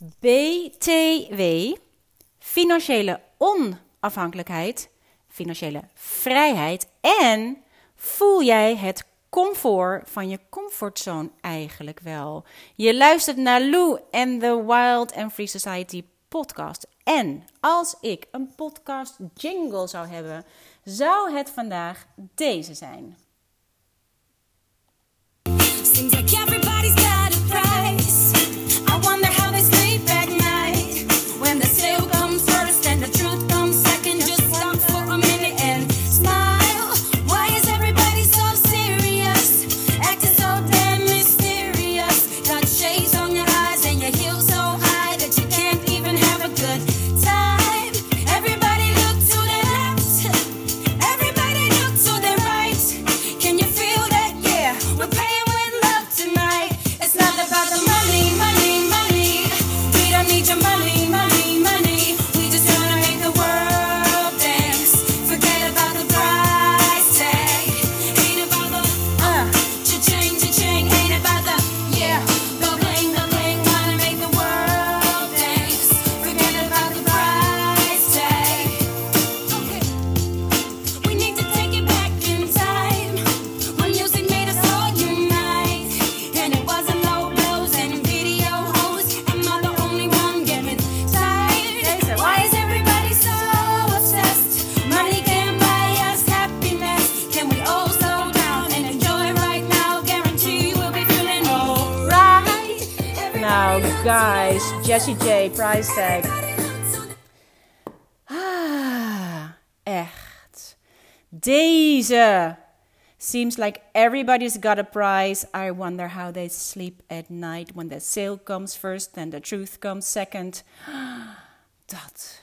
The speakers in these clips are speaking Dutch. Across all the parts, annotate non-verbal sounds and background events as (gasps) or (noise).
BTW, financiële onafhankelijkheid, financiële vrijheid en voel jij het comfort van je comfortzone eigenlijk wel? Je luistert naar Lou en de Wild and Free Society podcast. En als ik een podcast jingle zou hebben, zou het vandaag deze zijn. Guys, Jessie J, price tag. Ah, echt. Deze. Seems like everybody's got a prize. I wonder how they sleep at night when the sale comes first and the truth comes second. (gasps) Dat.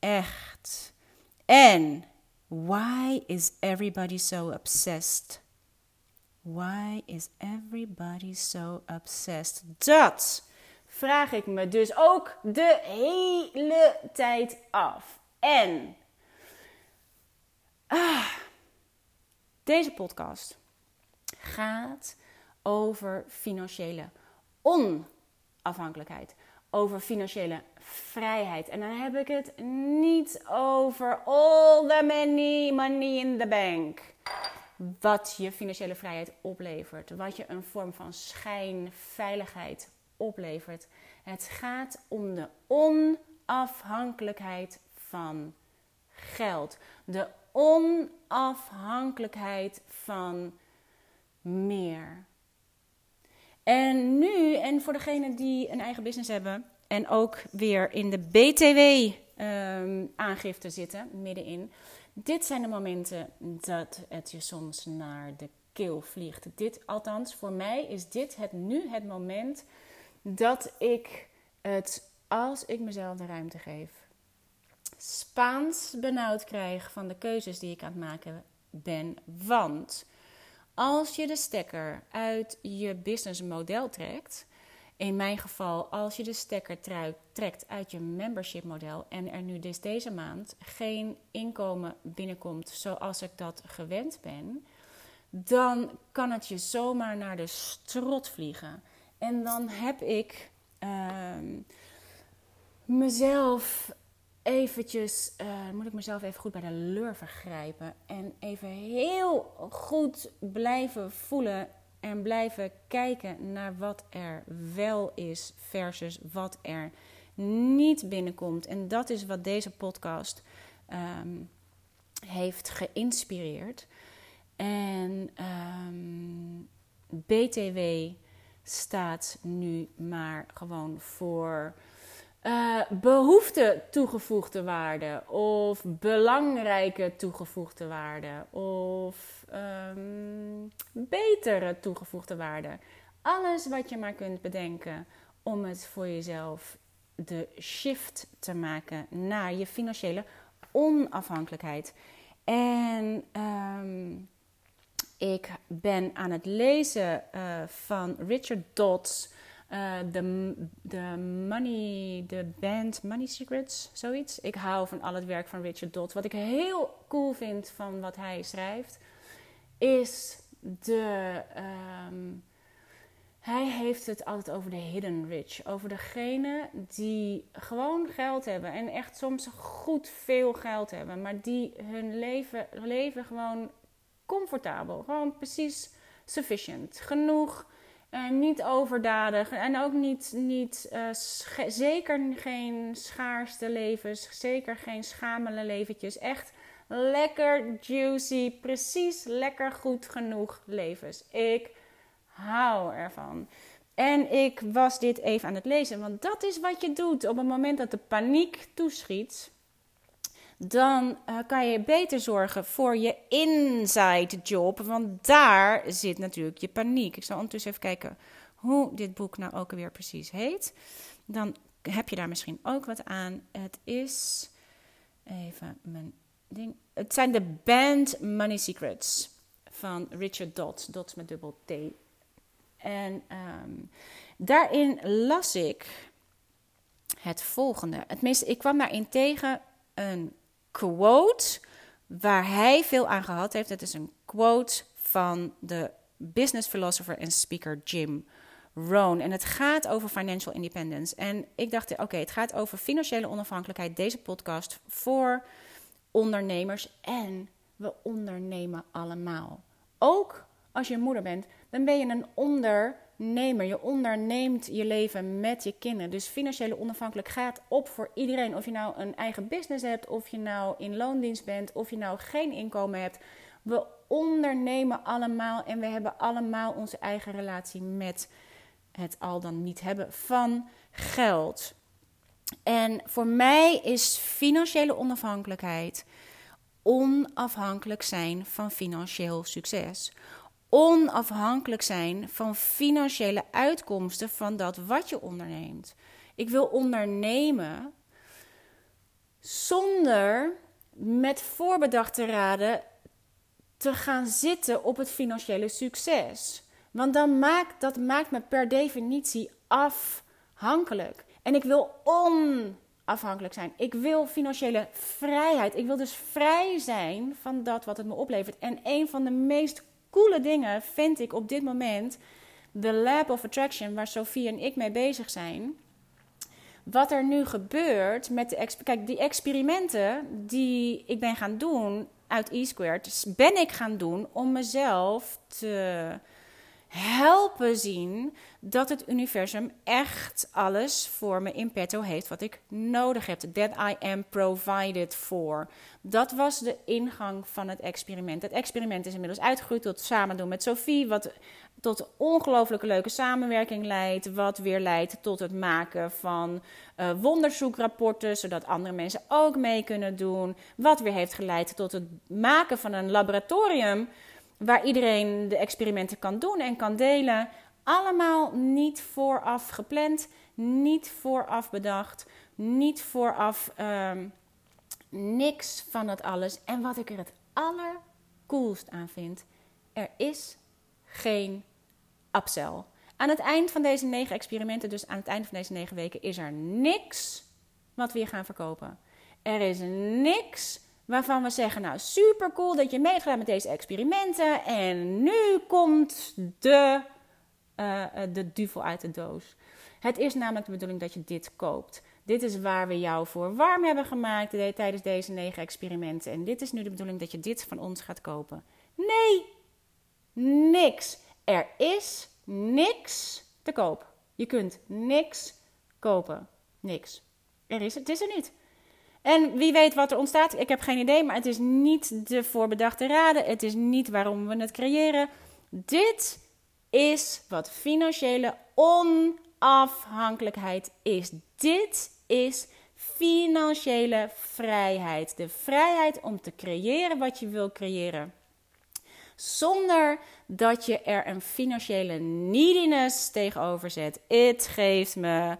Echt. En why is everybody so obsessed? Why is everybody so obsessed? Dat vraag ik me dus ook de hele tijd af. En ah, deze podcast gaat over financiële onafhankelijkheid, over financiële vrijheid. En dan heb ik het niet over all the money, money in the bank wat je financiële vrijheid oplevert, wat je een vorm van schijnveiligheid oplevert. Het gaat om de onafhankelijkheid van geld, de onafhankelijkheid van meer. En nu, en voor degenen die een eigen business hebben en ook weer in de BTW-aangifte zitten, middenin. Dit zijn de momenten dat het je soms naar de keel vliegt. Dit, althans, voor mij is dit het, nu het moment dat ik het, als ik mezelf de ruimte geef, Spaans benauwd krijg van de keuzes die ik aan het maken ben. Want als je de stekker uit je businessmodel trekt, in mijn geval, als je de stekker trekt uit je membership model en er nu dus deze maand geen inkomen binnenkomt zoals ik dat gewend ben, dan kan het je zomaar naar de strot vliegen. En dan heb ik ehm, mezelf eventjes, uh, moet ik mezelf even goed bij de lurven grijpen en even heel goed blijven voelen en blijven kijken naar wat er wel is versus wat er niet binnenkomt. En dat is wat deze podcast um, heeft geïnspireerd. En um, BTW staat nu maar gewoon voor uh, behoefte toegevoegde waarde of belangrijke toegevoegde waarde of um, betere toegevoegde waarde. Alles wat je maar kunt bedenken om het voor jezelf de shift te maken naar je financiële onafhankelijkheid. En um, ik ben aan het lezen uh, van Richard Dodds de, de Money, de band Money Secrets, zoiets. Ik hou van al het werk van Richard Dodd. Wat ik heel cool vind van wat hij schrijft, is de, um, hij heeft het altijd over de hidden rich. Over degene die gewoon geld hebben. En echt soms goed veel geld hebben. Maar die hun leven, leven gewoon comfortabel. Gewoon precies sufficient. Genoeg. Uh, niet overdadig. En ook niet, niet uh, zeker geen schaarste levens. Zeker geen schamele leventjes. Echt lekker juicy. Precies lekker goed genoeg levens. Ik hou ervan. En ik was dit even aan het lezen, want dat is wat je doet op het moment dat de paniek toeschiet. Dan uh, kan je beter zorgen voor je inside job, want daar zit natuurlijk je paniek. Ik zal ondertussen even kijken hoe dit boek nou ook alweer precies heet. Dan heb je daar misschien ook wat aan. Het is even mijn ding. Het zijn de Band Money Secrets van Richard Dodd. Dodd met dubbel T. En um, daarin las ik het volgende. Tenminste, ik kwam daarin tegen een quote waar hij veel aan gehad heeft. Het is een quote van de business philosopher en speaker Jim Rohn. En het gaat over financial independence. En ik dacht, oké, het gaat over financiële onafhankelijkheid. Deze podcast voor ondernemers. En we ondernemen allemaal. Ook als je moeder bent, dan ben je een ondernemer. Je onderneemt je leven met je kinderen. Dus financiële onafhankelijk gaat op voor iedereen. Of je nou een eigen business hebt, of je nou in loondienst bent, of je nou geen inkomen hebt. We ondernemen allemaal en we hebben allemaal onze eigen relatie met het al dan niet hebben van geld. En voor mij is financiële onafhankelijkheid onafhankelijk zijn van financieel succes onafhankelijk zijn van financiële uitkomsten van dat wat je onderneemt. Ik wil ondernemen zonder met voorbedachte raden te gaan zitten op het financiële succes. Want dan maakt, dat maakt me per definitie afhankelijk. En ik wil onafhankelijk zijn. Ik wil financiële vrijheid. Ik wil dus vrij zijn van dat wat het me oplevert. En een van de meest coole dingen vind ik op dit moment de Lab of Attraction, waar Sophie en ik mee bezig zijn. Wat er nu gebeurt met de kijk, die experimenten die ik ben gaan doen uit E-Squared, ben ik gaan doen om mezelf te helpen zien dat het universum echt alles voor me in petto heeft wat ik nodig heb. That I am provided for. Dat was de ingang van het experiment. Het experiment is inmiddels uitgegroeid tot samen doen met Sophie, wat tot ongelooflijke leuke samenwerking leidt, wat weer leidt tot het maken van uh, wonderzoekrapporten, zodat andere mensen ook mee kunnen doen, wat weer heeft geleid tot het maken van een laboratorium waar iedereen de experimenten kan doen en kan delen. Allemaal niet vooraf gepland, niet vooraf bedacht, niet vooraf uh, niks van dat alles. En wat ik er het allercoolst aan vind, er is geen upsell. Aan het eind van deze negen experimenten, dus aan het eind van deze negen weken, is er niks wat we hier gaan verkopen. Er is niks Waarvan we zeggen, nou super cool dat je mee hebt gedaan met deze experimenten. En nu komt de, uh, de duvel uit de doos. Het is namelijk de bedoeling dat je dit koopt. Dit is waar we jou voor warm hebben gemaakt tijdens deze negen experimenten. En dit is nu de bedoeling dat je dit van ons gaat kopen. Nee, niks. Er is niks te koop. Je kunt niks kopen. Niks. Er is, het is er niet. En wie weet wat er ontstaat, ik heb geen idee, maar het is niet de voorbedachte raden. Het is niet waarom we het creëren. Dit is wat financiële onafhankelijkheid is. Dit is financiële vrijheid. De vrijheid om te creëren wat je wil creëren. Zonder dat je er een financiële neediness tegenover zet. Het geeft me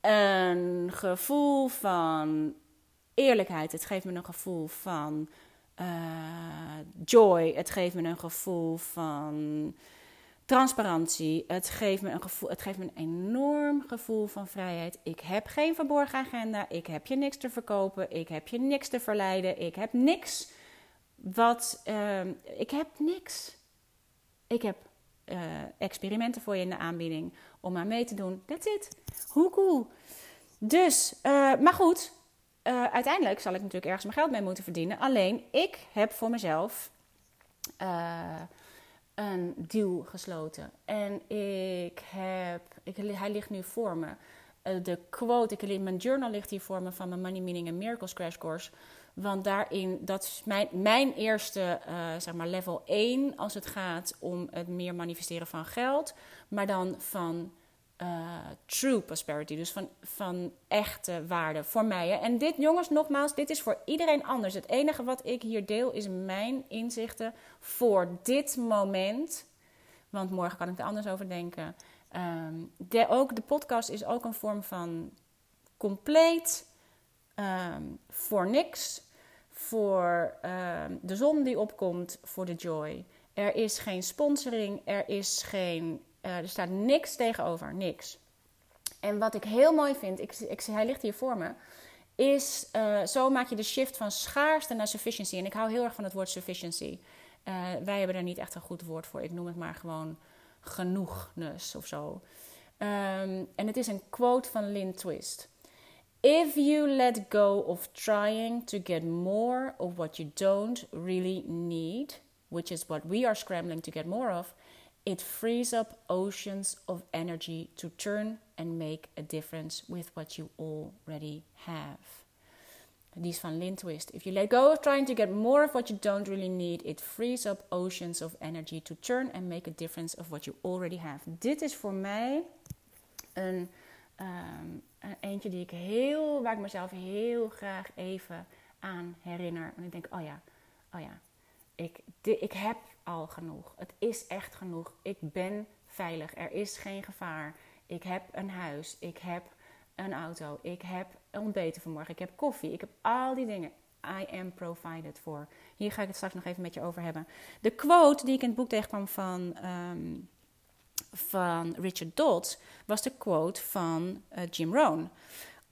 een gevoel van eerlijkheid. Het geeft me een gevoel van uh, joy. Het geeft me een gevoel van transparantie. Het geeft, me een gevoel, het geeft me een enorm gevoel van vrijheid. Ik heb geen verborgen agenda. Ik heb je niks te verkopen. Ik heb je niks te verleiden. Ik heb niks wat. Uh, ik heb niks. Ik heb eh, experimenten voor je in de aanbieding om aan mee te doen. That's it. Hoe cool. Dus, eh, maar goed, eh, uiteindelijk zal ik natuurlijk ergens mijn geld mee moeten verdienen. Alleen, ik heb voor mezelf eh, een deal gesloten. En ik heb, ik, hij ligt nu voor me. Eh, de quote, ik, mijn journal ligt hier voor me van mijn Money Meaning and Miracles Crash Course. Want daarin, dat is mijn, mijn eerste, zeg maar, level 1 als het gaat om het meer manifesteren van geld. Maar dan van eh, true prosperity, dus van, van echte waarde voor mij. En dit, jongens, nogmaals, dit is voor iedereen anders. Het enige wat ik hier deel is mijn inzichten voor dit moment. Want morgen kan ik er anders over denken. Ehm, de, ook, de podcast is ook een vorm van compleet ehm, voor niks. Voor ehm, de zon die opkomt, voor de joy. Er is geen sponsoring, er is geen. Eh, er staat niks tegenover, niks. En wat ik heel mooi vind, ik, ik, hij ligt hier voor me, is eh, zo maak je de shift van schaarste naar sufficiency. En ik hou heel erg van het woord sufficiency. Eh, wij hebben daar niet echt een goed woord voor. Ik noem het maar gewoon genoegness of zo. Ehm, en het is een quote van Lynn Twist. If you let go of trying to get more of what you don't really need, which is what we are scrambling to get more of, it frees up oceans of energy to turn and make a difference with what you already have. Is van Lynn Twist. If you let go of trying to get more of what you don't really need, it frees up oceans of energy to turn and make a difference of what you already have. Dit is voor mij een, ehm, een eentje die ik heel, waar ik mezelf heel graag even aan herinner. En ik denk, oh ja, oh ja, ik, di- ik heb al genoeg. Het is echt genoeg. Ik ben veilig. Er is geen gevaar. Ik heb een huis. Ik heb een auto. Ik heb ontbeten vanmorgen. Ik heb koffie. Ik heb al die dingen. I am provided for. Hier ga ik het straks nog even met je over hebben. De quote die ik in het boek tegenkwam van, ehm, van Richard Dodds was de quote van eh, Jim Rohn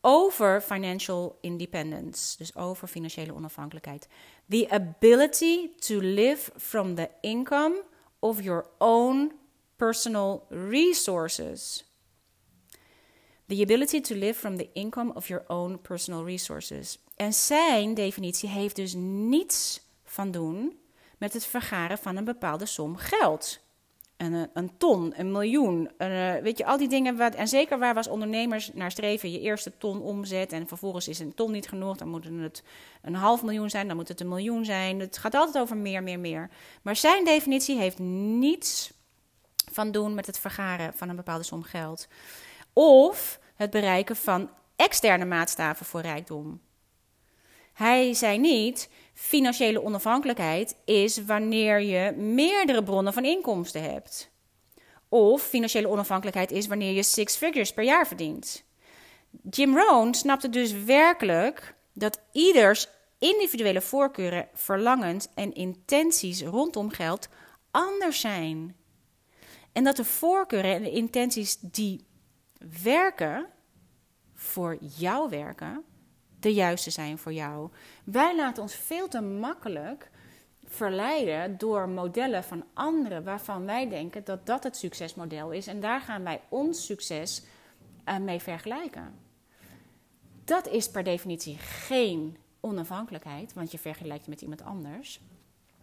over financial independence, dus over financiële onafhankelijkheid. The ability to live from the income of your own personal resources. The ability to live from the income of your own personal resources. En zijn definitie heeft dus niets van doen met het vergaren van een bepaalde som geld. Een, eh, een ton, een miljoen, eh, weet je, al die dingen. Wat, en zeker waar we als ondernemers naar streven, je eerste ton omzet en vervolgens is een ton niet genoeg, dan moet het een half miljoen zijn, dan moet het een miljoen zijn. Het gaat altijd over meer, meer, meer. Maar zijn definitie heeft niets van doen met het vergaren van een bepaalde som geld. Of het bereiken van externe maatstaven voor rijkdom. Hij zei niet, financiële onafhankelijkheid is wanneer je meerdere bronnen van inkomsten hebt. Of financiële onafhankelijkheid is wanneer je six figures per jaar verdient. Jim Rohn snapte dus werkelijk dat ieders individuele voorkeuren, verlangens en intenties rondom geld anders zijn. En dat de voorkeuren en de intenties die werken, voor jou werken, de juiste zijn voor jou. Wij laten ons veel te makkelijk verleiden door modellen van anderen waarvan wij denken dat dat het succesmodel is. En daar gaan wij ons succes uh, mee vergelijken. Dat is per definitie geen onafhankelijkheid, want je vergelijkt je met iemand anders.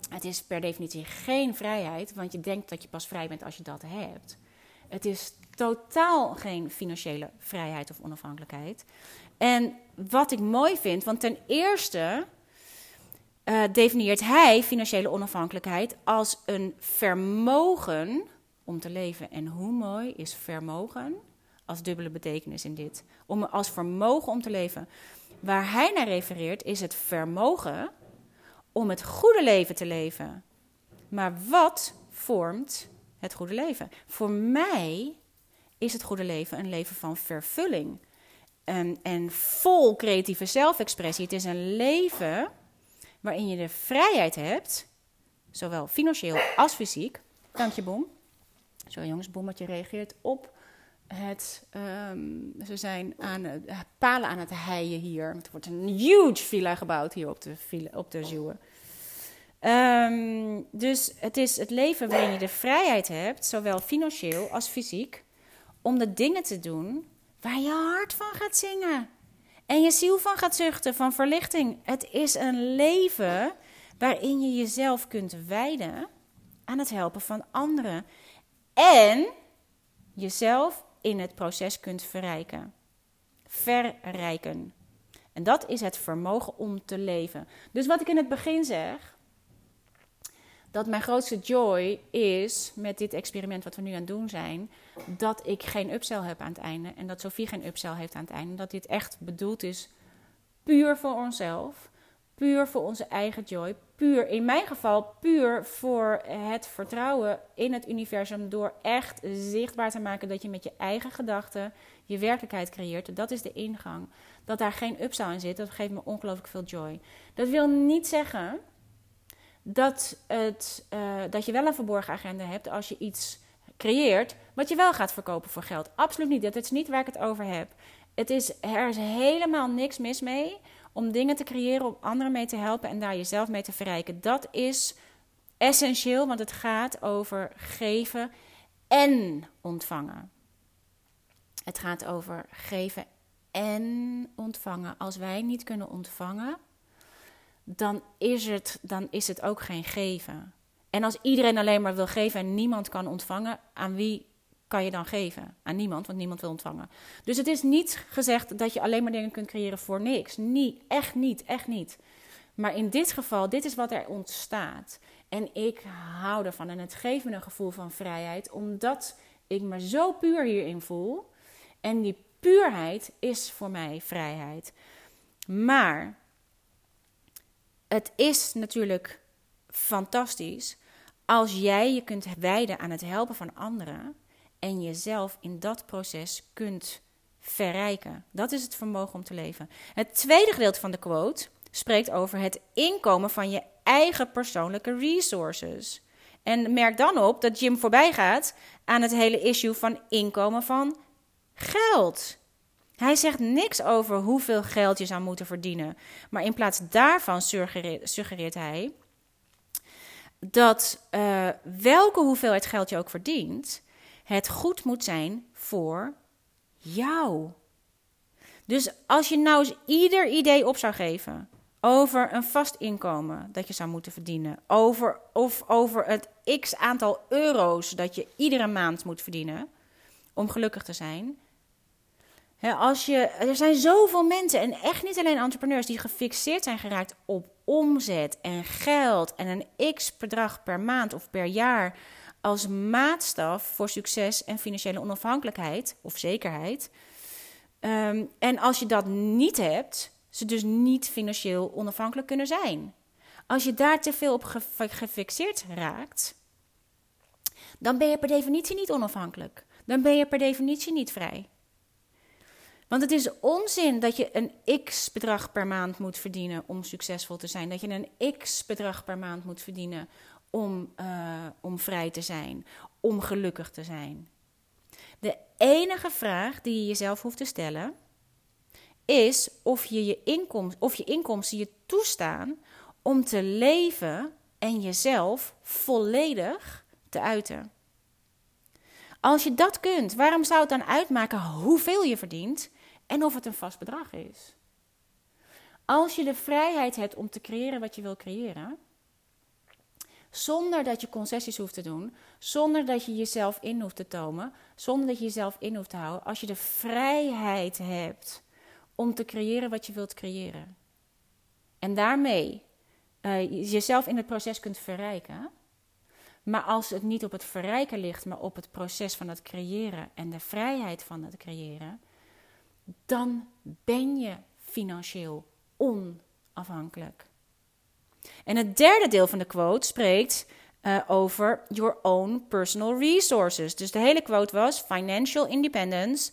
Het is per definitie geen vrijheid, want je denkt dat je pas vrij bent als je dat hebt. Het is totaal geen financiële vrijheid of onafhankelijkheid. En wat ik mooi vind, want ten eerste uh, definieert hij financiële onafhankelijkheid als een vermogen om te leven. En hoe mooi is vermogen als dubbele betekenis in dit? Om als vermogen om te leven. Waar hij naar refereert is het vermogen om het goede leven te leven. Maar wat vormt het goede leven? Voor mij is het goede leven een leven van vervulling. En, en vol creatieve zelfexpressie. Het is een leven waarin je de vrijheid hebt, zowel financieel als fysiek. Dank je, Boom. Zo jongens, Bommetje reageert op het... Um, ze zijn aan het, palen aan het heien hier. Er wordt een huge villa gebouwd hier op de, villa, op de Zuwe. Ehm, dus het is het leven waarin je de vrijheid hebt, zowel financieel als fysiek, om de dingen te doen waar je hart van gaat zingen. En je ziel van gaat zuchten, van verlichting. Het is een leven waarin je jezelf kunt wijden aan het helpen van anderen. En jezelf in het proces kunt verrijken. Verrijken. En dat is het vermogen om te leven. Dus wat ik in het begin zeg, dat mijn grootste joy is met dit experiment wat we nu aan het doen zijn, dat ik geen upsell heb aan het einde en dat Sophie geen upsell heeft aan het einde. Dat dit echt bedoeld is puur voor onszelf, puur voor onze eigen joy, puur in mijn geval puur voor het vertrouwen in het universum door echt zichtbaar te maken dat je met je eigen gedachten je werkelijkheid creëert. Dat is de ingang. Dat daar geen upsell in zit, dat geeft me ongelooflijk veel joy. Dat wil niet zeggen dat, het, uh, dat je wel een verborgen agenda hebt als je iets creëert wat je wel gaat verkopen voor geld. Absoluut niet. Dat is niet waar ik het over heb. Het is, er is helemaal niks mis mee om dingen te creëren, om anderen mee te helpen en daar jezelf mee te verrijken. Dat is essentieel, want het gaat over geven en ontvangen. Het gaat over geven en ontvangen. Als wij niet kunnen ontvangen, dan is het, dan is het ook geen geven. En als iedereen alleen maar wil geven en niemand kan ontvangen, aan wie kan je dan geven? Aan niemand, want niemand wil ontvangen. Dus het is niet gezegd dat je alleen maar dingen kunt creëren voor niks. Niet, echt niet, echt niet. Maar in dit geval, dit is wat er ontstaat. En ik hou ervan. En het geeft me een gevoel van vrijheid, omdat ik me zo puur hierin voel. En die puurheid is voor mij vrijheid. Maar het is natuurlijk fantastisch als jij je kunt wijden aan het helpen van anderen en jezelf in dat proces kunt verrijken. Dat is het vermogen om te leven. Het tweede gedeelte van de quote spreekt over het inkomen van je eigen persoonlijke resources. En merk dan op dat Jim voorbij gaat aan het hele issue van inkomen van geld. Hij zegt niks over hoeveel geld je zou moeten verdienen. Maar in plaats daarvan suggereert, hij dat uh, welke hoeveelheid geld je ook verdient, het goed moet zijn voor jou. Dus als je nou eens ieder idee op zou geven over een vast inkomen dat je zou moeten verdienen, over, of over het x aantal euro's dat je iedere maand moet verdienen om gelukkig te zijn, als je, er zijn zoveel mensen, en echt niet alleen entrepreneurs, die gefixeerd zijn geraakt op omzet en geld en een x bedrag per maand of per jaar als maatstaf voor succes en financiële onafhankelijkheid of zekerheid. Ehm, en als je dat niet hebt, ze dus niet financieel onafhankelijk kunnen zijn. Als je daar te veel op gefixeerd raakt, dan ben je per definitie niet onafhankelijk. Dan ben je per definitie niet vrij. Want het is onzin dat je een x bedrag per maand moet verdienen om succesvol te zijn. Dat je een x bedrag per maand moet verdienen om, uh, om vrij te zijn, om gelukkig te zijn. De enige vraag die je jezelf hoeft te stellen is of je, je, of je inkomsten je toestaan om te leven en jezelf volledig te uiten. Als je dat kunt, waarom zou het dan uitmaken hoeveel je verdient en of het een vast bedrag is. Als je de vrijheid hebt om te creëren wat je wil creëren, zonder dat je concessies hoeft te doen, zonder dat je jezelf in hoeft te tomen, zonder dat je jezelf in hoeft te houden, als je de vrijheid hebt om te creëren wat je wilt creëren. En daarmee uh, jezelf in het proces kunt verrijken. Maar als het niet op het verrijken ligt, maar op het proces van het creëren en de vrijheid van het creëren, dan ben je financieel onafhankelijk. En het derde deel van de quote spreekt uh, over your own personal resources. Dus de hele quote was: Financial independence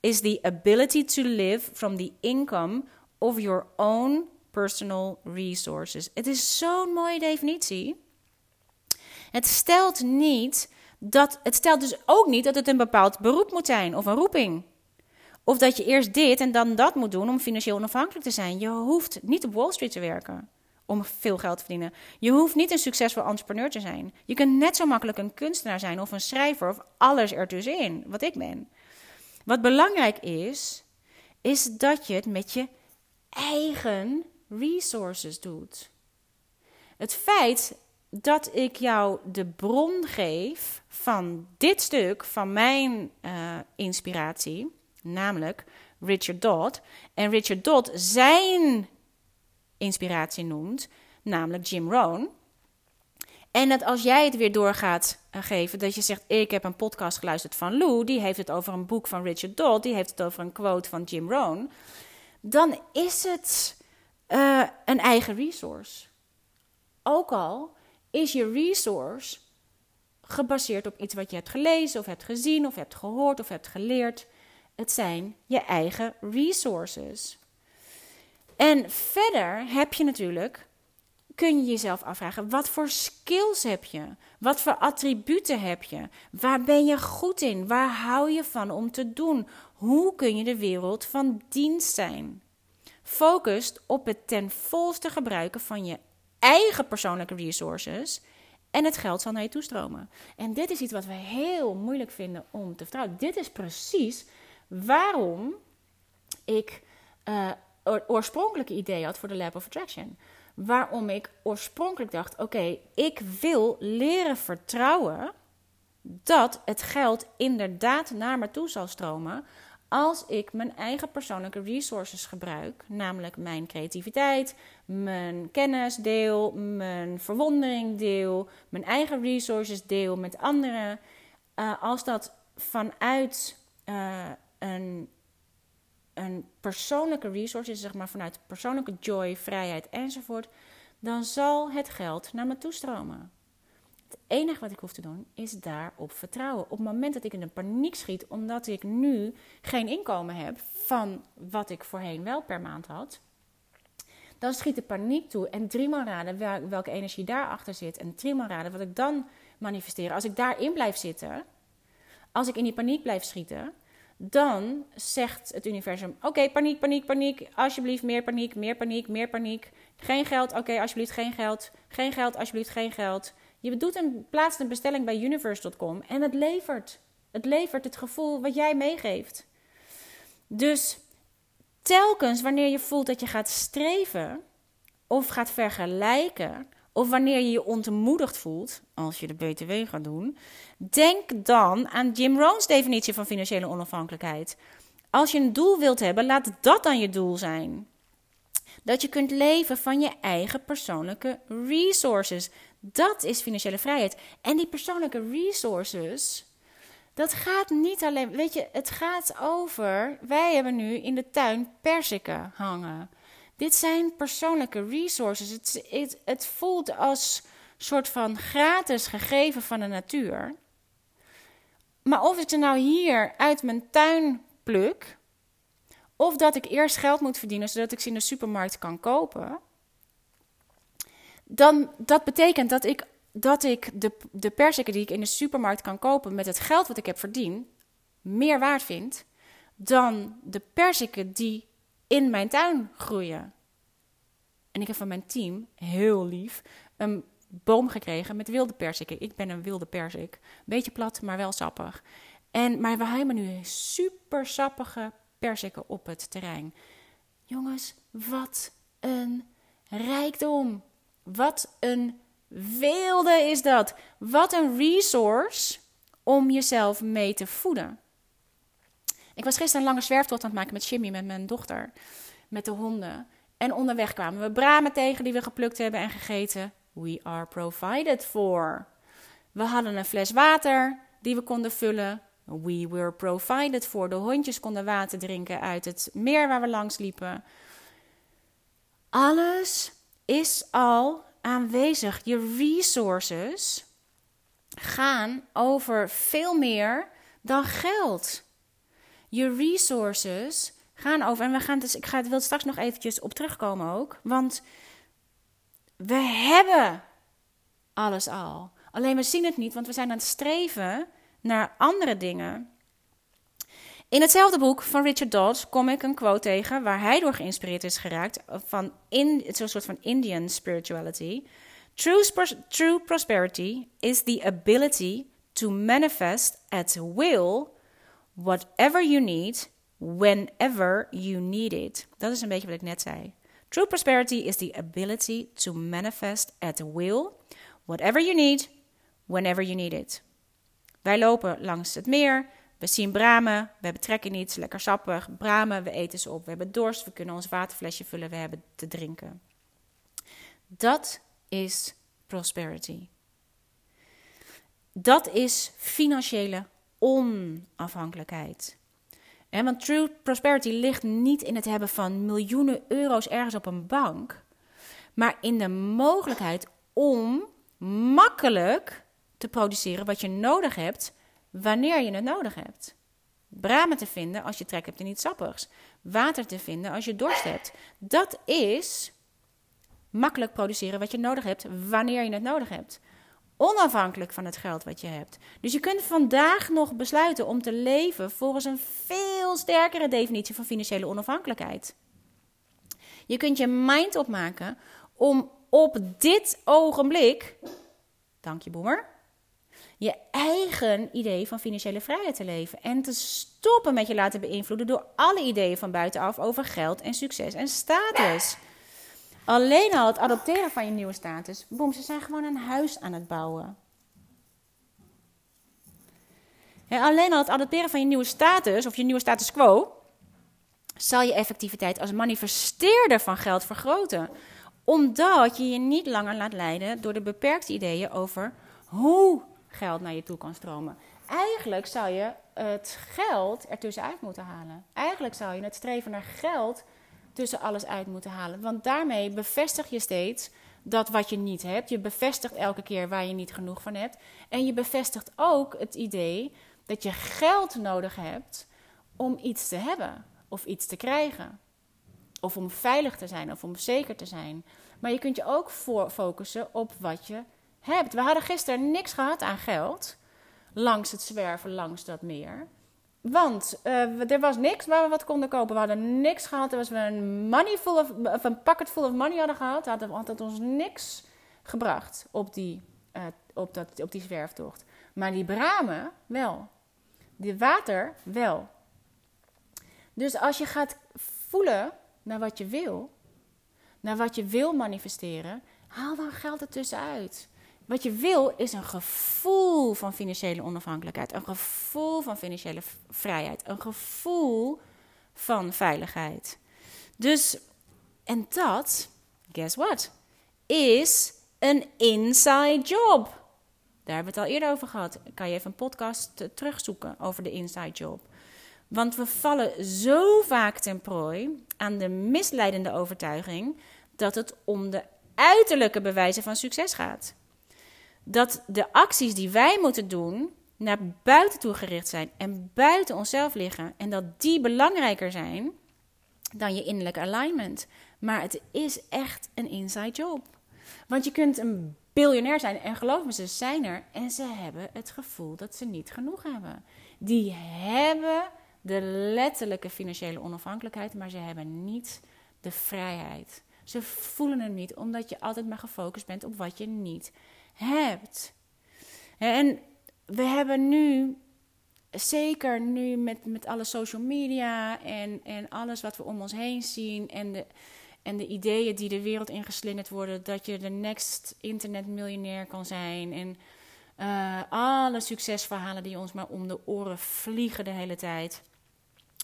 is the ability to live from the income of your own personal resources. Het is zo'n mooie definitie. Het stelt niet dat, het stelt dus ook niet dat het een bepaald beroep moet zijn of een roeping. Of dat je eerst dit en dan dat moet doen om financieel onafhankelijk te zijn. Je hoeft niet op Wall Street te werken. om veel geld te verdienen. Je hoeft niet een succesvol entrepreneur te zijn. Je kunt net zo makkelijk een kunstenaar zijn of een schrijver of alles ertussenin, wat ik ben. Wat belangrijk is, is dat je het met je eigen resources doet. Het feit dat ik jou de bron geef van dit stuk, van mijn uh, inspiratie, namelijk Richard Dodd. En Richard Dodd zijn inspiratie noemt, namelijk Jim Rohn. En dat als jij het weer doorgaat geven, dat je zegt: Ik heb een podcast geluisterd van Lou, die heeft het over een boek van Richard Dodd, die heeft het over een quote van Jim Rohn. Dan is het uh, een eigen resource. Ook al is je resource gebaseerd op iets wat je hebt gelezen, of hebt gezien, of hebt gehoord, of hebt geleerd. Het zijn je eigen resources. En verder heb je natuurlijk, kun je jezelf afvragen, wat voor skills heb je? Wat voor attributen heb je? Waar ben je goed in? Waar hou je van om te doen? Hoe kun je de wereld van dienst zijn? Focus op het ten volste gebruiken van je eigen persoonlijke resources en het geld zal naar je toestromen. En dit is iets wat we heel moeilijk vinden om te vertrouwen. Dit is precies waarom ik uh, oorspronkelijke idee had voor de Lab of Attraction. Waarom ik oorspronkelijk dacht: oké, ik wil leren vertrouwen dat het geld inderdaad naar me toe zal stromen als ik mijn eigen persoonlijke resources gebruik, namelijk mijn creativiteit, mijn kennis deel, mijn verwondering deel, mijn eigen resources deel met anderen, uh, als dat vanuit uh, een, persoonlijke resource is, zeg maar vanuit persoonlijke joy, vrijheid enzovoort, dan zal het geld naar me toestromen. Het enige wat ik hoef te doen is daarop vertrouwen. Op het moment dat ik in een paniek schiet, omdat ik nu geen inkomen heb van wat ik voorheen wel per maand had, dan schiet de paniek toe. En driemaal raden welke energie daarachter zit. En driemaal raden wat ik dan manifesteer. Als ik daarin blijf zitten, als ik in die paniek blijf schieten, dan zegt het universum: Oké, paniek, paniek, paniek. Alsjeblieft, meer paniek, meer paniek, meer paniek. Geen geld, oké, alsjeblieft, geen geld. Geen geld, alsjeblieft, geen geld. Je doet een, plaatst een bestelling bij universe.com en het levert. Het levert het gevoel wat jij meegeeft. Dus telkens wanneer je voelt dat je gaat streven of gaat vergelijken, of wanneer je je ontmoedigd voelt, als je de BTW gaat doen, denk dan aan Jim Rohn's definitie van financiële onafhankelijkheid. Als je een doel wilt hebben, laat dat dan je doel zijn. Dat je kunt leven van je eigen persoonlijke resources. Dat is financiële vrijheid. En die persoonlijke resources, dat gaat niet alleen. Weet je, het gaat over. Wij hebben nu in de tuin persiken hangen. Dit zijn persoonlijke resources. Het, het, het voelt als soort van gratis gegeven van de natuur. Maar of ik ze nou hier uit mijn tuin pluk, of dat ik eerst geld moet verdienen zodat ik ze in de supermarkt kan kopen, dan dat betekent dat ik, dat ik de, de persiken die ik in de supermarkt kan kopen met het geld wat ik heb verdiend, meer waard vind dan de persiken die in mijn tuin groeien. En ik heb van mijn team, heel lief, een boom gekregen met wilde persiken. Ik ben een wilde persik. Beetje plat, maar wel sappig. En, maar we hebben nu super sappige persiken op het terrein. Jongens, wat een rijkdom. Wat een wilde is dat. Wat een resource om jezelf mee te voeden. Ik was gisteren een lange zwerftocht aan het maken met Jimmy, met mijn dochter, met de honden. En onderweg kwamen we bramen tegen die we geplukt hebben en gegeten. We are provided for. We hadden een fles water die we konden vullen. We were provided for. De hondjes konden water drinken uit het meer waar we langs liepen. Alles is al aanwezig. Je resources gaan over veel meer dan geld. Je resources gaan over. En we gaan dus, ik ga, wil straks nog eventjes op terugkomen ook. Want we hebben alles al. Alleen we zien het niet, want we zijn aan het streven naar andere dingen. In hetzelfde boek van Richard Dodds kom ik een quote tegen waar hij door geïnspireerd is geraakt van in, het is een soort van Indian spirituality. True, true prosperity is the ability to manifest at will whatever you need, whenever you need it. Dat is een beetje wat ik net zei. True prosperity is the ability to manifest at will, whatever you need, whenever you need it. Wij lopen langs het meer, we zien bramen, we hebben trek in iets, lekker sappig. Bramen, we eten ze op, we hebben dorst, we kunnen ons waterflesje vullen, we hebben te drinken. Dat is prosperity. Dat is financiële onafhankelijkheid. Want true prosperity ligt niet in het hebben van miljoenen euro's ergens op een bank, maar in de mogelijkheid om makkelijk te produceren wat je nodig hebt wanneer je het nodig hebt. Bramen te vinden als je trek hebt in iets sappigs. Water te vinden als je dorst hebt. Dat is makkelijk produceren wat je nodig hebt wanneer je het nodig hebt. Onafhankelijk van het geld wat je hebt. Dus je kunt vandaag nog besluiten om te leven volgens een veel sterkere definitie van financiële onafhankelijkheid. Je kunt je mind opmaken om op dit ogenblik, dank je boemer, je eigen idee van financiële vrijheid te leven. En te stoppen met je laten beïnvloeden door alle ideeën van buitenaf over geld en succes en status. Alleen al het adopteren van je nieuwe status. Boem, ze zijn gewoon een huis aan het bouwen. Ja, alleen al het adopteren van je nieuwe status of je nieuwe status quo zal je effectiviteit als manifesteerder van geld vergroten. Omdat je je niet langer laat leiden door de beperkte ideeën over hoe geld naar je toe kan stromen. Eigenlijk zou je het geld ertussenuit moeten halen. Eigenlijk zou je het streven naar geld tussen alles uit moeten halen. Want daarmee bevestig je steeds dat wat je niet hebt. Je bevestigt elke keer waar je niet genoeg van hebt. En je bevestigt ook het idee dat je geld nodig hebt om iets te hebben of iets te krijgen. Of om veilig te zijn of om zeker te zijn. Maar je kunt je ook voor focussen op wat je hebt. We hadden gisteren niks gehad aan geld langs het zwerven langs dat meer. Want uh, er was niks waar we wat konden kopen. We hadden niks gehad. Als we een, money full of, een packet full of money hadden gehad, had had ons niks gebracht op die, uh, op, dat, op die zwerftocht. Maar die bramen wel. Die water wel. Dus als je gaat voelen naar wat je wil, naar wat je wil manifesteren, haal dan geld ertussenuit. Wat je wil is een gevoel van financiële onafhankelijkheid, een gevoel van financiële vrijheid, een gevoel van veiligheid. Dus, en dat, guess what, is een inside job. Daar hebben we het al eerder over gehad. Kan je even een podcast terugzoeken over de inside job. Want we vallen zo vaak ten prooi aan de misleidende overtuiging dat het om de uiterlijke bewijzen van succes gaat dat de acties die wij moeten doen naar buiten toe gericht zijn en buiten onszelf liggen. En dat die belangrijker zijn dan je innerlijke alignment. Maar het is echt een inside job. Want je kunt een biljonair zijn en geloof me, ze zijn er en ze hebben het gevoel dat ze niet genoeg hebben. Die hebben de letterlijke financiële onafhankelijkheid, maar ze hebben niet de vrijheid. Ze voelen het niet omdat je altijd maar gefocust bent op wat je niet hebt. En we hebben nu, zeker nu met, met alle social media en, en alles wat we om ons heen zien en de, en de ideeën die de wereld ingeslingerd worden, dat je de next internetmiljonair kan zijn. En uh, alle succesverhalen die ons maar om de oren vliegen de hele tijd,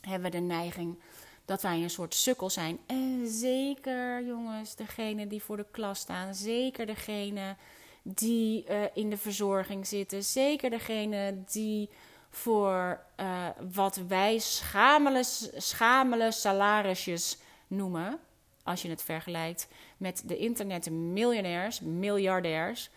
hebben we de neiging dat wij een soort sukkel zijn. En zeker, jongens, degene die voor de klas staan, zeker degene die uh, in de verzorging zitten. Zeker degene die voor uh, wat wij schamele, schamele salarisjes noemen. Als je het vergelijkt met de internetmiljonairs, miljardairs.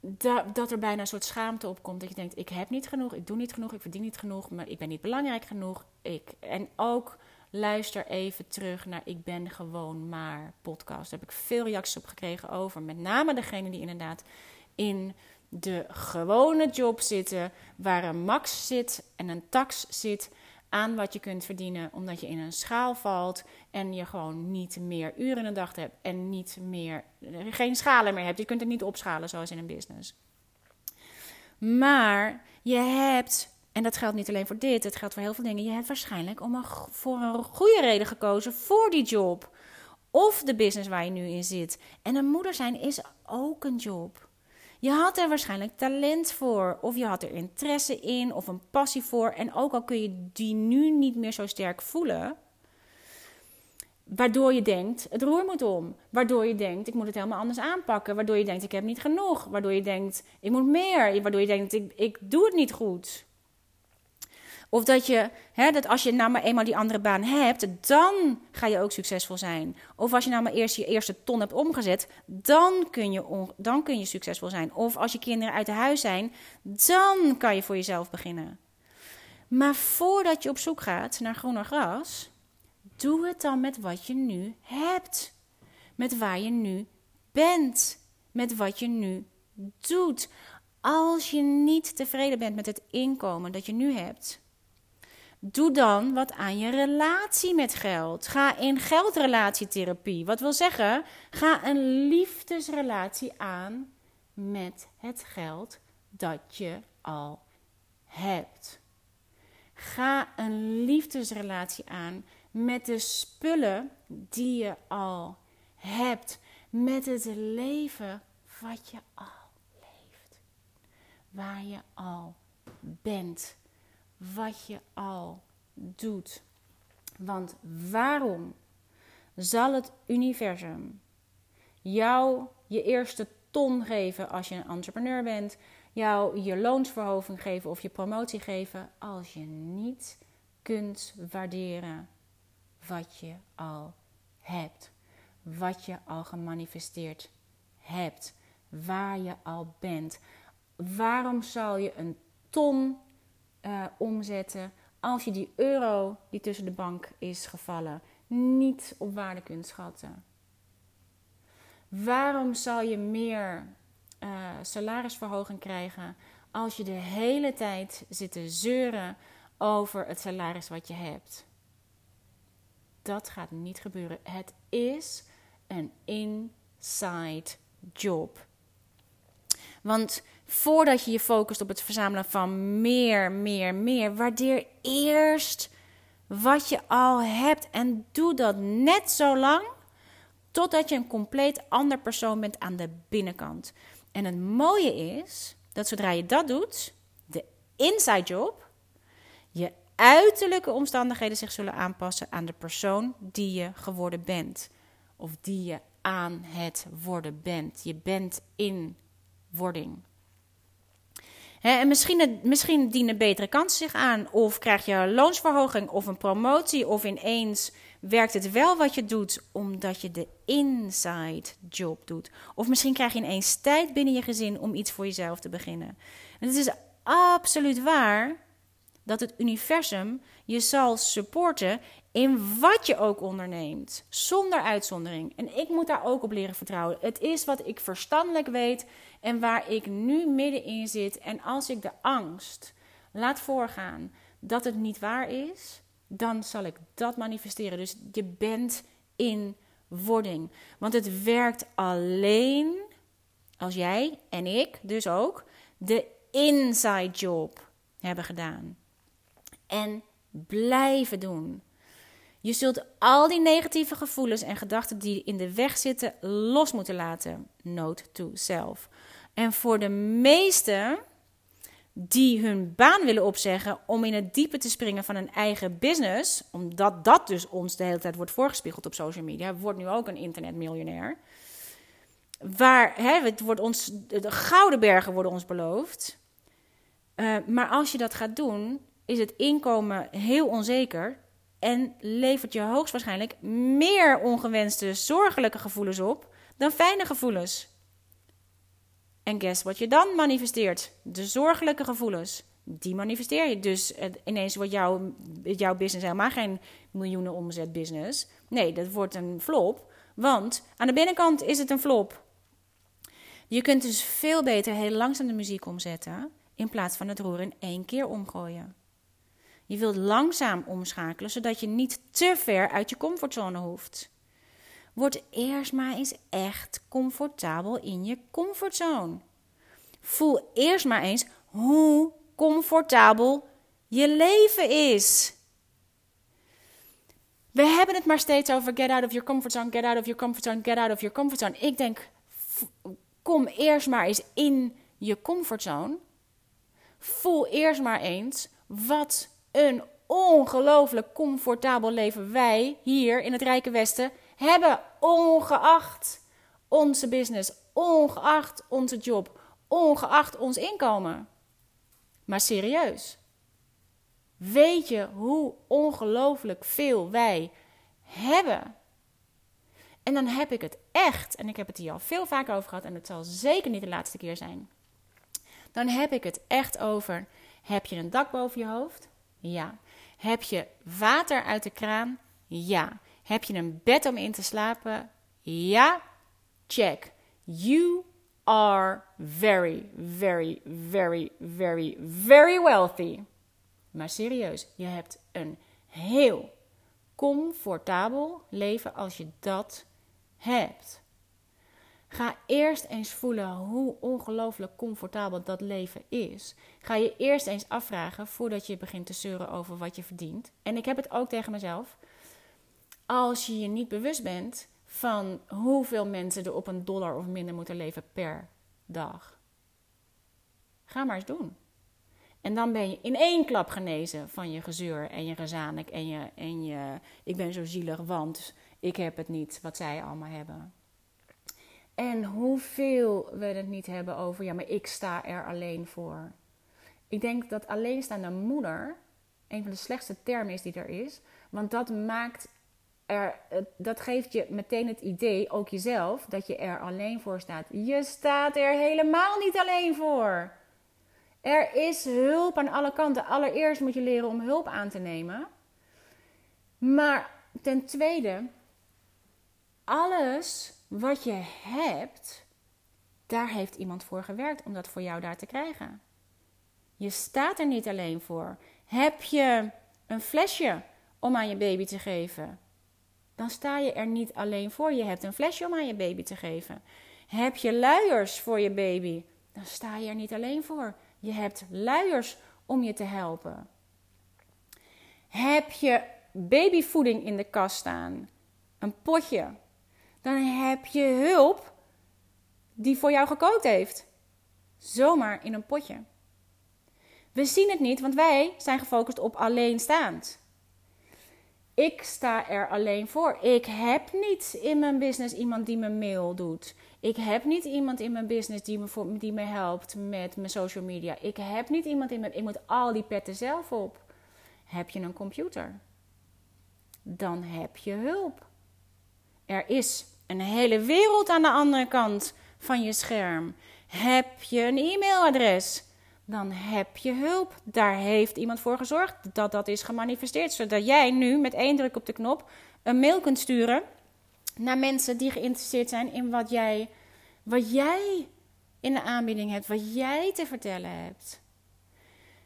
Da dat er bijna een soort schaamte op komt. Dat je denkt: ik heb niet genoeg, ik doe niet genoeg, ik verdien niet genoeg, maar ik ben niet belangrijk genoeg. Ik, en ook luister even terug naar Ik ben gewoon maar podcast. Daar heb ik veel reacties op gekregen over. Met name degene die inderdaad in de gewone job zitten, waar een max zit en een tax zit aan wat je kunt verdienen, omdat je in een schaal valt en je gewoon niet meer uren in de dag hebt en niet meer, geen schalen meer hebt. Je kunt het niet opschalen zoals in een business. Maar je hebt, en dat geldt niet alleen voor dit, het geldt voor heel veel dingen, je hebt waarschijnlijk om een, voor een goede reden gekozen voor die job. Of de business waar je nu in zit. En een moeder zijn is ook een job. Je had er waarschijnlijk talent voor, of je had er interesse in, of een passie voor. En ook al kun je die nu niet meer zo sterk voelen, waardoor je denkt, het roer moet om. Waardoor je denkt, ik moet het helemaal anders aanpakken. Waardoor je denkt, ik heb niet genoeg. Waardoor je denkt, ik moet meer. Waardoor je denkt, ik, ik doe het niet goed. Of dat je, hè, dat als je nou maar eenmaal die andere baan hebt, dan ga je ook succesvol zijn. Of als je nou maar eerst je eerste ton hebt omgezet, dan kun je, dan kun je succesvol zijn. Of als je kinderen uit de huis zijn, dan kan je voor jezelf beginnen. Maar voordat je op zoek gaat naar groener gras, doe het dan met wat je nu hebt. Met waar je nu bent. Met wat je nu doet. Als je niet tevreden bent met het inkomen dat je nu hebt, Doe dan wat aan je relatie met geld. Ga in geldrelatietherapie. Wat wil zeggen, ga een liefdesrelatie aan met het geld dat je al hebt. Ga een liefdesrelatie aan met de spullen die je al hebt. Met het leven wat je al leeft. Waar je al bent wat je al doet. Want waarom zal het universum jou je eerste ton geven als je een entrepreneur bent, jou je loonsverhoging geven of je promotie geven als je niet kunt waarderen wat je al hebt, wat je al gemanifesteerd hebt, waar je al bent. Waarom zal je een ton uh, omzetten als je die euro die tussen de bank is gevallen niet op waarde kunt schatten? Waarom zal je meer uh, salarisverhoging krijgen als je de hele tijd zit te zeuren over het salaris wat je hebt? Dat gaat niet gebeuren. Het is een inside job. Want voordat je je focust op het verzamelen van meer, meer, meer, waardeer eerst wat je al hebt en doe dat net zo lang totdat je een compleet ander persoon bent aan de binnenkant. En het mooie is dat zodra je dat doet, de inside job, je uiterlijke omstandigheden zich zullen aanpassen aan de persoon die je geworden bent. Of die je aan het worden bent. Je bent in en misschien, misschien dienen betere kansen zich aan. Of krijg je een loonsverhoging of een promotie. Of ineens werkt het wel wat je doet, omdat je de inside job doet. Of misschien krijg je ineens tijd binnen je gezin om iets voor jezelf te beginnen. En het is absoluut waar dat het universum je zal supporten in wat je ook onderneemt, zonder uitzondering. En ik moet daar ook op leren vertrouwen. Het is wat ik verstandelijk weet en waar ik nu middenin zit. En als ik de angst laat voorgaan dat het niet waar is, dan zal ik dat manifesteren. Dus je bent in wording. Want het werkt alleen als jij en ik dus ook de inside job hebben gedaan. En blijven doen. Je zult al die negatieve gevoelens en gedachten die in de weg zitten los moeten laten. Note to self. En voor de meesten die hun baan willen opzeggen om in het diepe te springen van een eigen business, omdat dat dus ons de hele tijd wordt voorgespiegeld op social media, wordt nu ook een internetmiljonair. Waar hè, het wordt ons, de gouden bergen worden ons beloofd. Uh, maar als je dat gaat doen, is het inkomen heel onzeker en levert je hoogstwaarschijnlijk meer ongewenste zorgelijke gevoelens op dan fijne gevoelens. En guess wat je dan manifesteert? De zorgelijke gevoelens. Die manifesteer je. Dus ineens wordt jouw, jouw business helemaal geen miljoenen omzet business. Nee, dat wordt een flop. Want aan de binnenkant is het een flop. Je kunt dus veel beter heel langzaam de muziek omzetten in plaats van het roer in één keer omgooien. Je wilt langzaam omschakelen, zodat je niet te ver uit je comfortzone hoeft. Word eerst maar eens echt comfortabel in je comfortzone. Voel eerst maar eens hoe comfortabel je leven is. We hebben het maar steeds over get out of your comfort zone, get out of your comfort zone, get out of your comfort zone. Ik denk, kom eerst maar eens in je comfortzone. Voel eerst maar eens wat een ongelooflijk comfortabel leven wij hier in het Rijke Westen hebben, ongeacht onze business, ongeacht onze job, ongeacht ons inkomen. Maar serieus, weet je hoe ongelooflijk veel wij hebben? En dan heb ik het echt, en ik heb het hier al veel vaker over gehad, en het zal zeker niet de laatste keer zijn. Dan heb ik het echt over: heb je een dak boven je hoofd? Ja. Heb je water uit de kraan? Ja. Heb je een bed om in te slapen? Ja. Check. You are very, very, very, very, very wealthy. Maar serieus, je hebt een heel comfortabel leven als je dat hebt. Ga eerst eens voelen hoe ongelooflijk comfortabel dat leven is. Ga je eerst eens afvragen voordat je begint te zeuren over wat je verdient. En ik heb het ook tegen mezelf. Als je je niet bewust bent van hoeveel mensen er op een dollar of minder moeten leven per dag. Ga maar eens doen. En dan ben je in één klap genezen van je gezeur en je gezanik en je, en je ik ben zo zielig, want ik heb het niet wat zij allemaal hebben. En hoeveel we het niet hebben over, ja, maar ik sta er alleen voor. Ik denk dat alleenstaande moeder een van de slechtste termen is die er is. Want dat maakt er, dat geeft je meteen het idee, ook jezelf, dat je er alleen voor staat. Je staat er helemaal niet alleen voor. Er is hulp aan alle kanten. Allereerst moet je leren om hulp aan te nemen. Maar ten tweede, alles wat je hebt, daar heeft iemand voor gewerkt om dat voor jou daar te krijgen. Je staat er niet alleen voor. Heb je een flesje om aan je baby te geven? Dan sta je er niet alleen voor. Je hebt een flesje om aan je baby te geven. Heb je luiers voor je baby? Dan sta je er niet alleen voor. Je hebt luiers om je te helpen. Heb je babyvoeding in de kast staan? Een potje dan heb je hulp die voor jou gekookt heeft. Zomaar in een potje. We zien het niet, want wij zijn gefocust op alleenstaand. Ik sta er alleen voor. Ik heb niet in mijn business iemand die me mail doet. Ik heb niet iemand in mijn business die me, die me helpt met mijn social media. Ik heb niet iemand in mijn. Ik moet al die petten zelf op. Heb je een computer? Dan heb je hulp. Er is een hele wereld aan de andere kant van je scherm. Heb je een e-mailadres? Dan heb je hulp. Daar heeft iemand voor gezorgd dat dat is gemanifesteerd. Zodat jij nu met één druk op de knop een mail kunt sturen naar mensen die geïnteresseerd zijn in wat jij, wat jij in de aanbieding hebt, wat jij te vertellen hebt.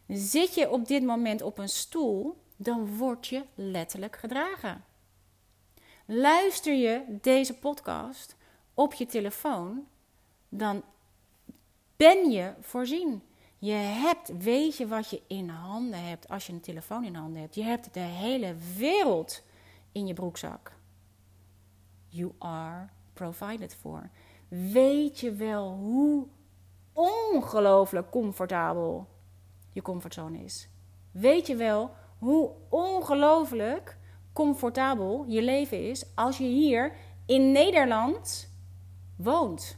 Zit je op dit moment op een stoel, dan word je letterlijk gedragen. Luister je deze podcast op je telefoon, dan ben je voorzien. Je hebt, weet je wat je in handen hebt als je een telefoon in handen hebt? Je hebt de hele wereld in je broekzak. You are provided for. Weet je wel hoe ongelooflijk comfortabel je comfortzone is? Weet je wel hoe ongelooflijk comfortabel je leven is als je hier in Nederland woont.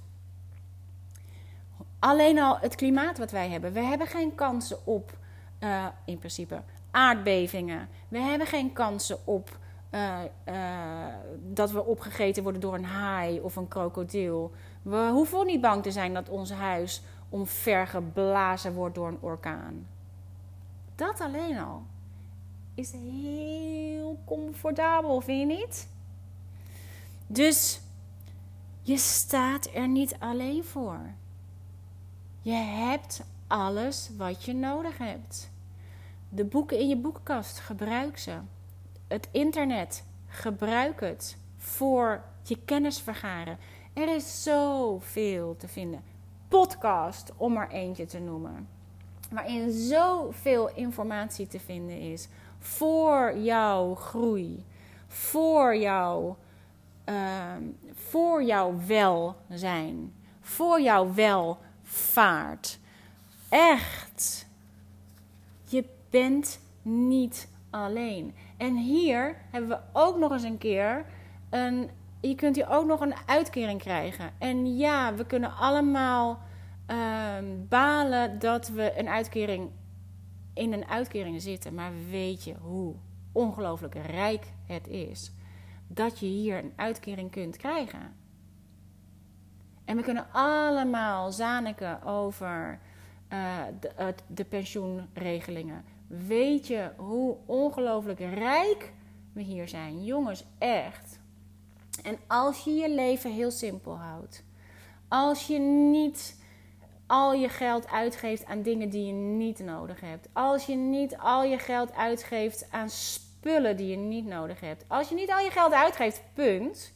Alleen al het klimaat wat wij hebben. We hebben geen kansen op, uh, in principe, aardbevingen. We hebben geen kansen op uh, uh, dat we opgegeten worden door een haai of een krokodil. We hoeven niet bang te zijn dat ons huis omvergeblazen wordt door een orkaan. Dat alleen al is heel comfortabel, vind je niet? Dus je staat er niet alleen voor. Je hebt alles wat je nodig hebt. De boeken in je boekenkast, gebruik ze. Het internet, gebruik het voor je kennis vergaren. Er is zoveel te vinden. Podcast, om er eentje te noemen. Waarin zoveel informatie te vinden is voor jouw groei, voor jouw, ehm, voor jouw welzijn, voor jouw welvaart. Echt. Je bent niet alleen. En hier hebben we ook nog eens een keer een. Je kunt hier ook nog een uitkering krijgen. En ja, we kunnen allemaal ehm, balen dat we een uitkering in een uitkering zitten. Maar weet je hoe ongelooflijk rijk het is dat je hier een uitkering kunt krijgen? En we kunnen allemaal zaniken over uh, de, de pensioenregelingen. Weet je hoe ongelooflijk rijk we hier zijn? Jongens, echt. En als je je leven heel simpel houdt, als je niet al je geld uitgeeft aan dingen die je niet nodig hebt, als je niet al je geld uitgeeft aan spullen die je niet nodig hebt, als je niet al je geld uitgeeft, punt.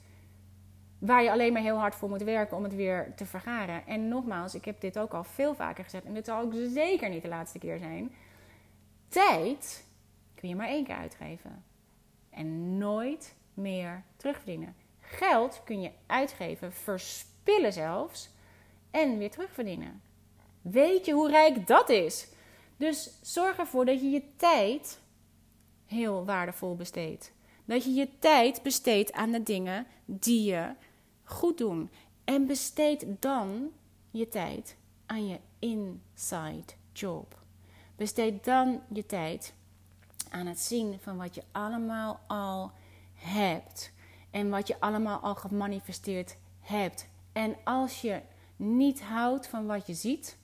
Waar je alleen maar heel hard voor moet werken om het weer te vergaren. En nogmaals, ik heb dit ook al veel vaker gezegd. En dit zal ook zeker niet de laatste keer zijn. Tijd kun je maar één keer uitgeven. En nooit meer terugverdienen. Geld kun je uitgeven, verspillen zelfs. En weer terugverdienen. Weet je hoe rijk dat is? Dus zorg ervoor dat je je tijd heel waardevol besteedt. Dat je je tijd besteedt aan de dingen die je goed doen. En besteed dan je tijd aan je inside job. Besteed dan je tijd aan het zien van wat je allemaal al hebt. En wat je allemaal al gemanifesteerd hebt. En als je niet houdt van wat je ziet,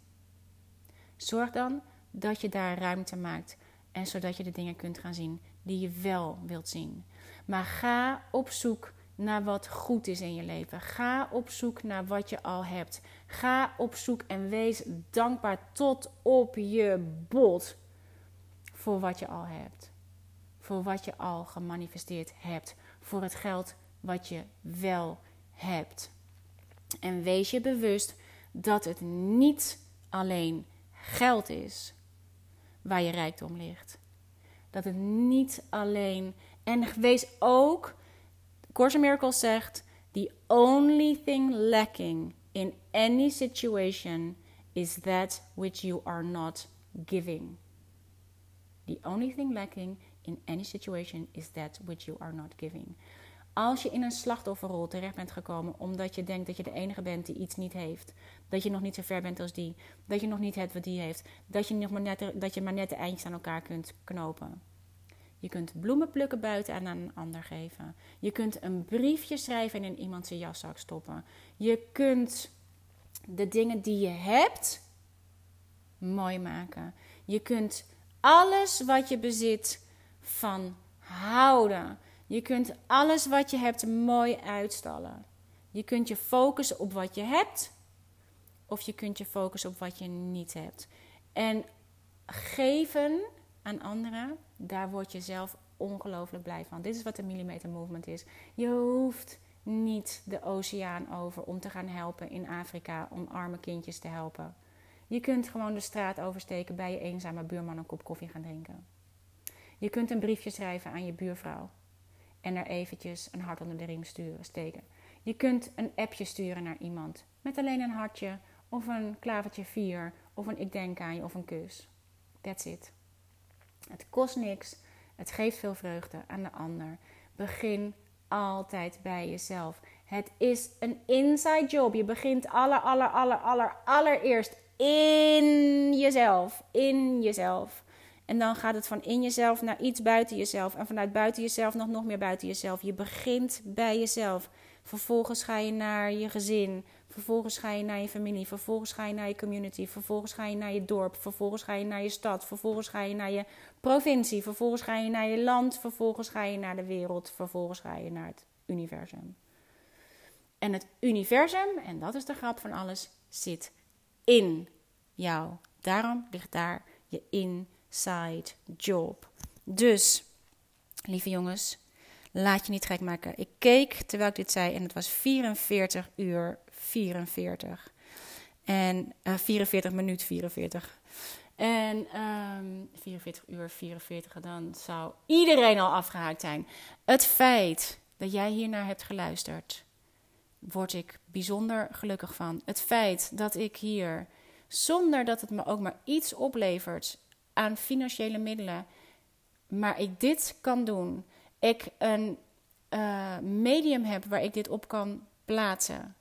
zorg dan dat je daar ruimte maakt. En zodat je de dingen kunt gaan zien die je wel wilt zien. Maar ga op zoek naar wat goed is in je leven. Ga op zoek naar wat je al hebt. Ga op zoek en wees dankbaar tot op je bot voor wat je al hebt. Voor wat je al gemanifesteerd hebt. Voor het geld wat je wel hebt. En wees je bewust dat het niet alleen geld is waar je rijkdom ligt. Dat het niet alleen. En wees ook Course in zegt: The only thing lacking in any situation is that which you are not giving. The only thing lacking in any situation is that which you are not giving. Als je in een slachtofferrol terecht bent gekomen omdat je denkt dat je de enige bent die iets niet heeft, dat je nog niet zo ver bent als die, dat je nog niet hebt wat die heeft, dat je, nog maar, net, dat je maar net de eindjes aan elkaar kunt knopen je kunt bloemen plukken buiten en aan een ander geven. Je kunt een briefje schrijven en in iemand zijn jaszak stoppen. Je kunt de dingen die je hebt mooi maken. Je kunt alles wat je bezit van houden. Je kunt alles wat je hebt mooi uitstallen. Je kunt je focussen op wat je hebt, of je kunt je focussen op wat je niet hebt. En geven aan anderen, daar word je zelf ongelooflijk blij van. Dit is wat de millimeter movement is. Je hoeft niet de oceaan over om te gaan helpen in Afrika om arme kindjes te helpen. Je kunt gewoon de straat oversteken bij je eenzame buurman een kop koffie gaan drinken. Je kunt een briefje schrijven aan je buurvrouw en er eventjes een hart onder de riem sturen, steken. Je kunt een appje sturen naar iemand met alleen een hartje of een klavertje vier of een ik denk aan je of een kus. That's it. Het kost niks. Het geeft veel vreugde aan de ander. Begin altijd bij jezelf. Het is een inside job. Je begint aller, aller, aller, aller, allereerst in jezelf. In jezelf. En dan gaat het van in jezelf naar iets buiten jezelf. En vanuit buiten jezelf nog, nog meer buiten jezelf. Je begint bij jezelf. Vervolgens ga je naar je gezin. Vervolgens ga je naar je familie. Vervolgens ga je naar je community. Vervolgens ga je naar je dorp. Vervolgens ga je naar je stad. Vervolgens ga je naar je provincie. Vervolgens ga je naar je land. Vervolgens ga je naar de wereld. Vervolgens ga je naar het universum. En het universum, en dat is de grap van alles, zit in jou. Daarom ligt daar je inside job. Dus, lieve jongens, laat je niet gek maken. Ik keek terwijl ik dit zei en het was 44 uur 44. En uh, 44 minuut 44. En um, 44 uur 44, dan zou iedereen al afgehaakt zijn. Het feit dat jij hiernaar hebt geluisterd, word ik bijzonder gelukkig van. Het feit dat ik hier, zonder dat het me ook maar iets oplevert aan financiële middelen, maar ik dit kan doen. Ik een uh, medium heb waar ik dit op kan plaatsen,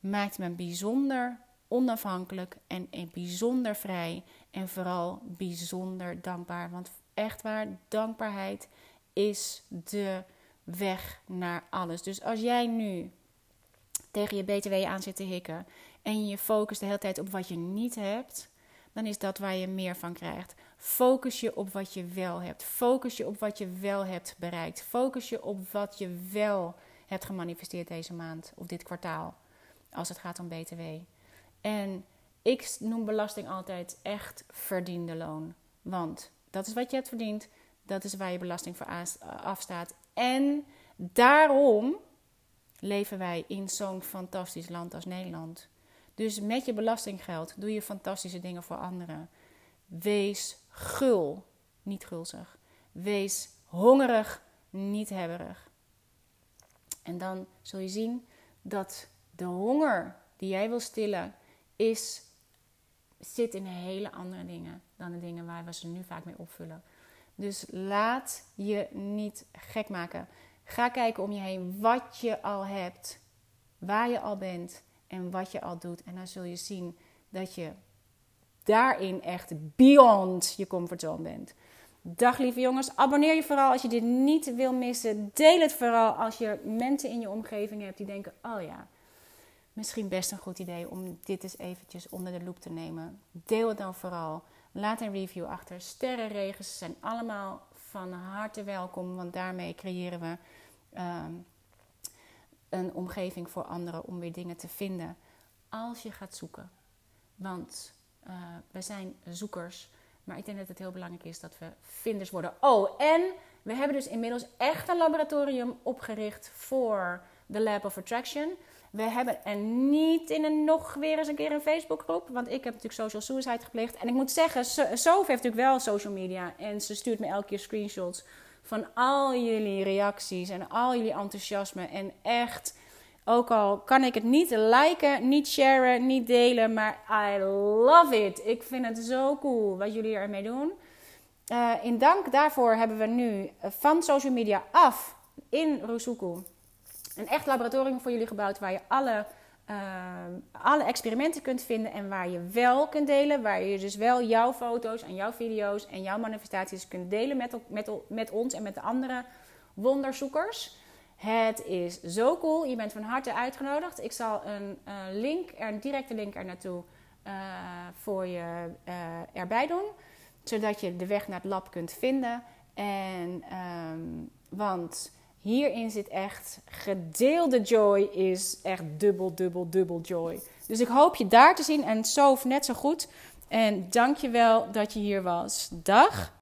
maakt me bijzonder onafhankelijk en bijzonder vrij en vooral bijzonder dankbaar. Want echt waar, dankbaarheid is de weg naar alles. Dus als jij nu tegen je BTW aan zit te hikken en je focust de hele tijd op wat je niet hebt, dan is dat waar je meer van krijgt. Focus je op wat je wel hebt. Focus je op wat je wel hebt bereikt. Focus je op wat je wel hebt gemanifesteerd deze maand of dit kwartaal. Als het gaat om BTW. En ik noem belasting altijd echt verdiende loon. Want dat is wat je hebt verdiend. Dat is waar je belasting voor afstaat. En daarom leven wij in zo'n fantastisch land als Nederland. Dus met je belastinggeld doe je fantastische dingen voor anderen. Wees gul, niet gulzig. Wees hongerig, niet hebberig. En dan zul je zien dat de honger die jij wil stillen, is, zit in hele andere dingen dan de dingen waar we ze nu vaak mee opvullen. Dus laat je niet gek maken. Ga kijken om je heen wat je al hebt, waar je al bent en wat je al doet. En dan zul je zien dat je daarin echt beyond je comfortzone bent. Dag lieve jongens, abonneer je vooral als je dit niet wil missen. Deel het vooral als je mensen in je omgeving hebt die denken: oh ja, misschien best een goed idee om dit eens eventjes onder de loep te nemen. Deel het dan vooral. Laat een review achter. Sterrenregens zijn allemaal van harte welkom, want daarmee creëren we uh, een omgeving voor anderen om weer dingen te vinden. Als je gaat zoeken. Want uh, we zijn zoekers. Maar ik denk dat het heel belangrijk is dat we vinders worden. Oh, en we hebben dus inmiddels echt een laboratorium opgericht voor de Lab of Attraction. We hebben er niet in een nog weer eens een keer een Facebookgroep. Want ik heb natuurlijk social suicide gepleegd. En ik moet zeggen, Sof heeft natuurlijk wel social media. En ze stuurt me elke keer screenshots van al jullie reacties en al jullie enthousiasme. En echt, ook al kan ik het niet liken, niet sharen, niet delen. Maar I love it. Ik vind het zo cool wat jullie ermee doen. Uh, in dank daarvoor hebben we nu van social media af in Rusuku een echt laboratorium voor jullie gebouwd waar je alle, alle experimenten kunt vinden en waar je wel kunt delen. Waar je dus wel jouw foto's en jouw video's en jouw manifestaties kunt delen met, met, met ons en met de andere wonderzoekers. Het is zo cool. Je bent van harte uitgenodigd. Ik zal een link, een directe link er naartoe uh, voor je uh, erbij doen. Zodat je de weg naar het lab kunt vinden. En, um, want hierin zit echt gedeelde joy is echt dubbel, dubbel, dubbel joy. Dus ik hoop je daar te zien en zo net zo goed. En dank je wel dat je hier was. Dag.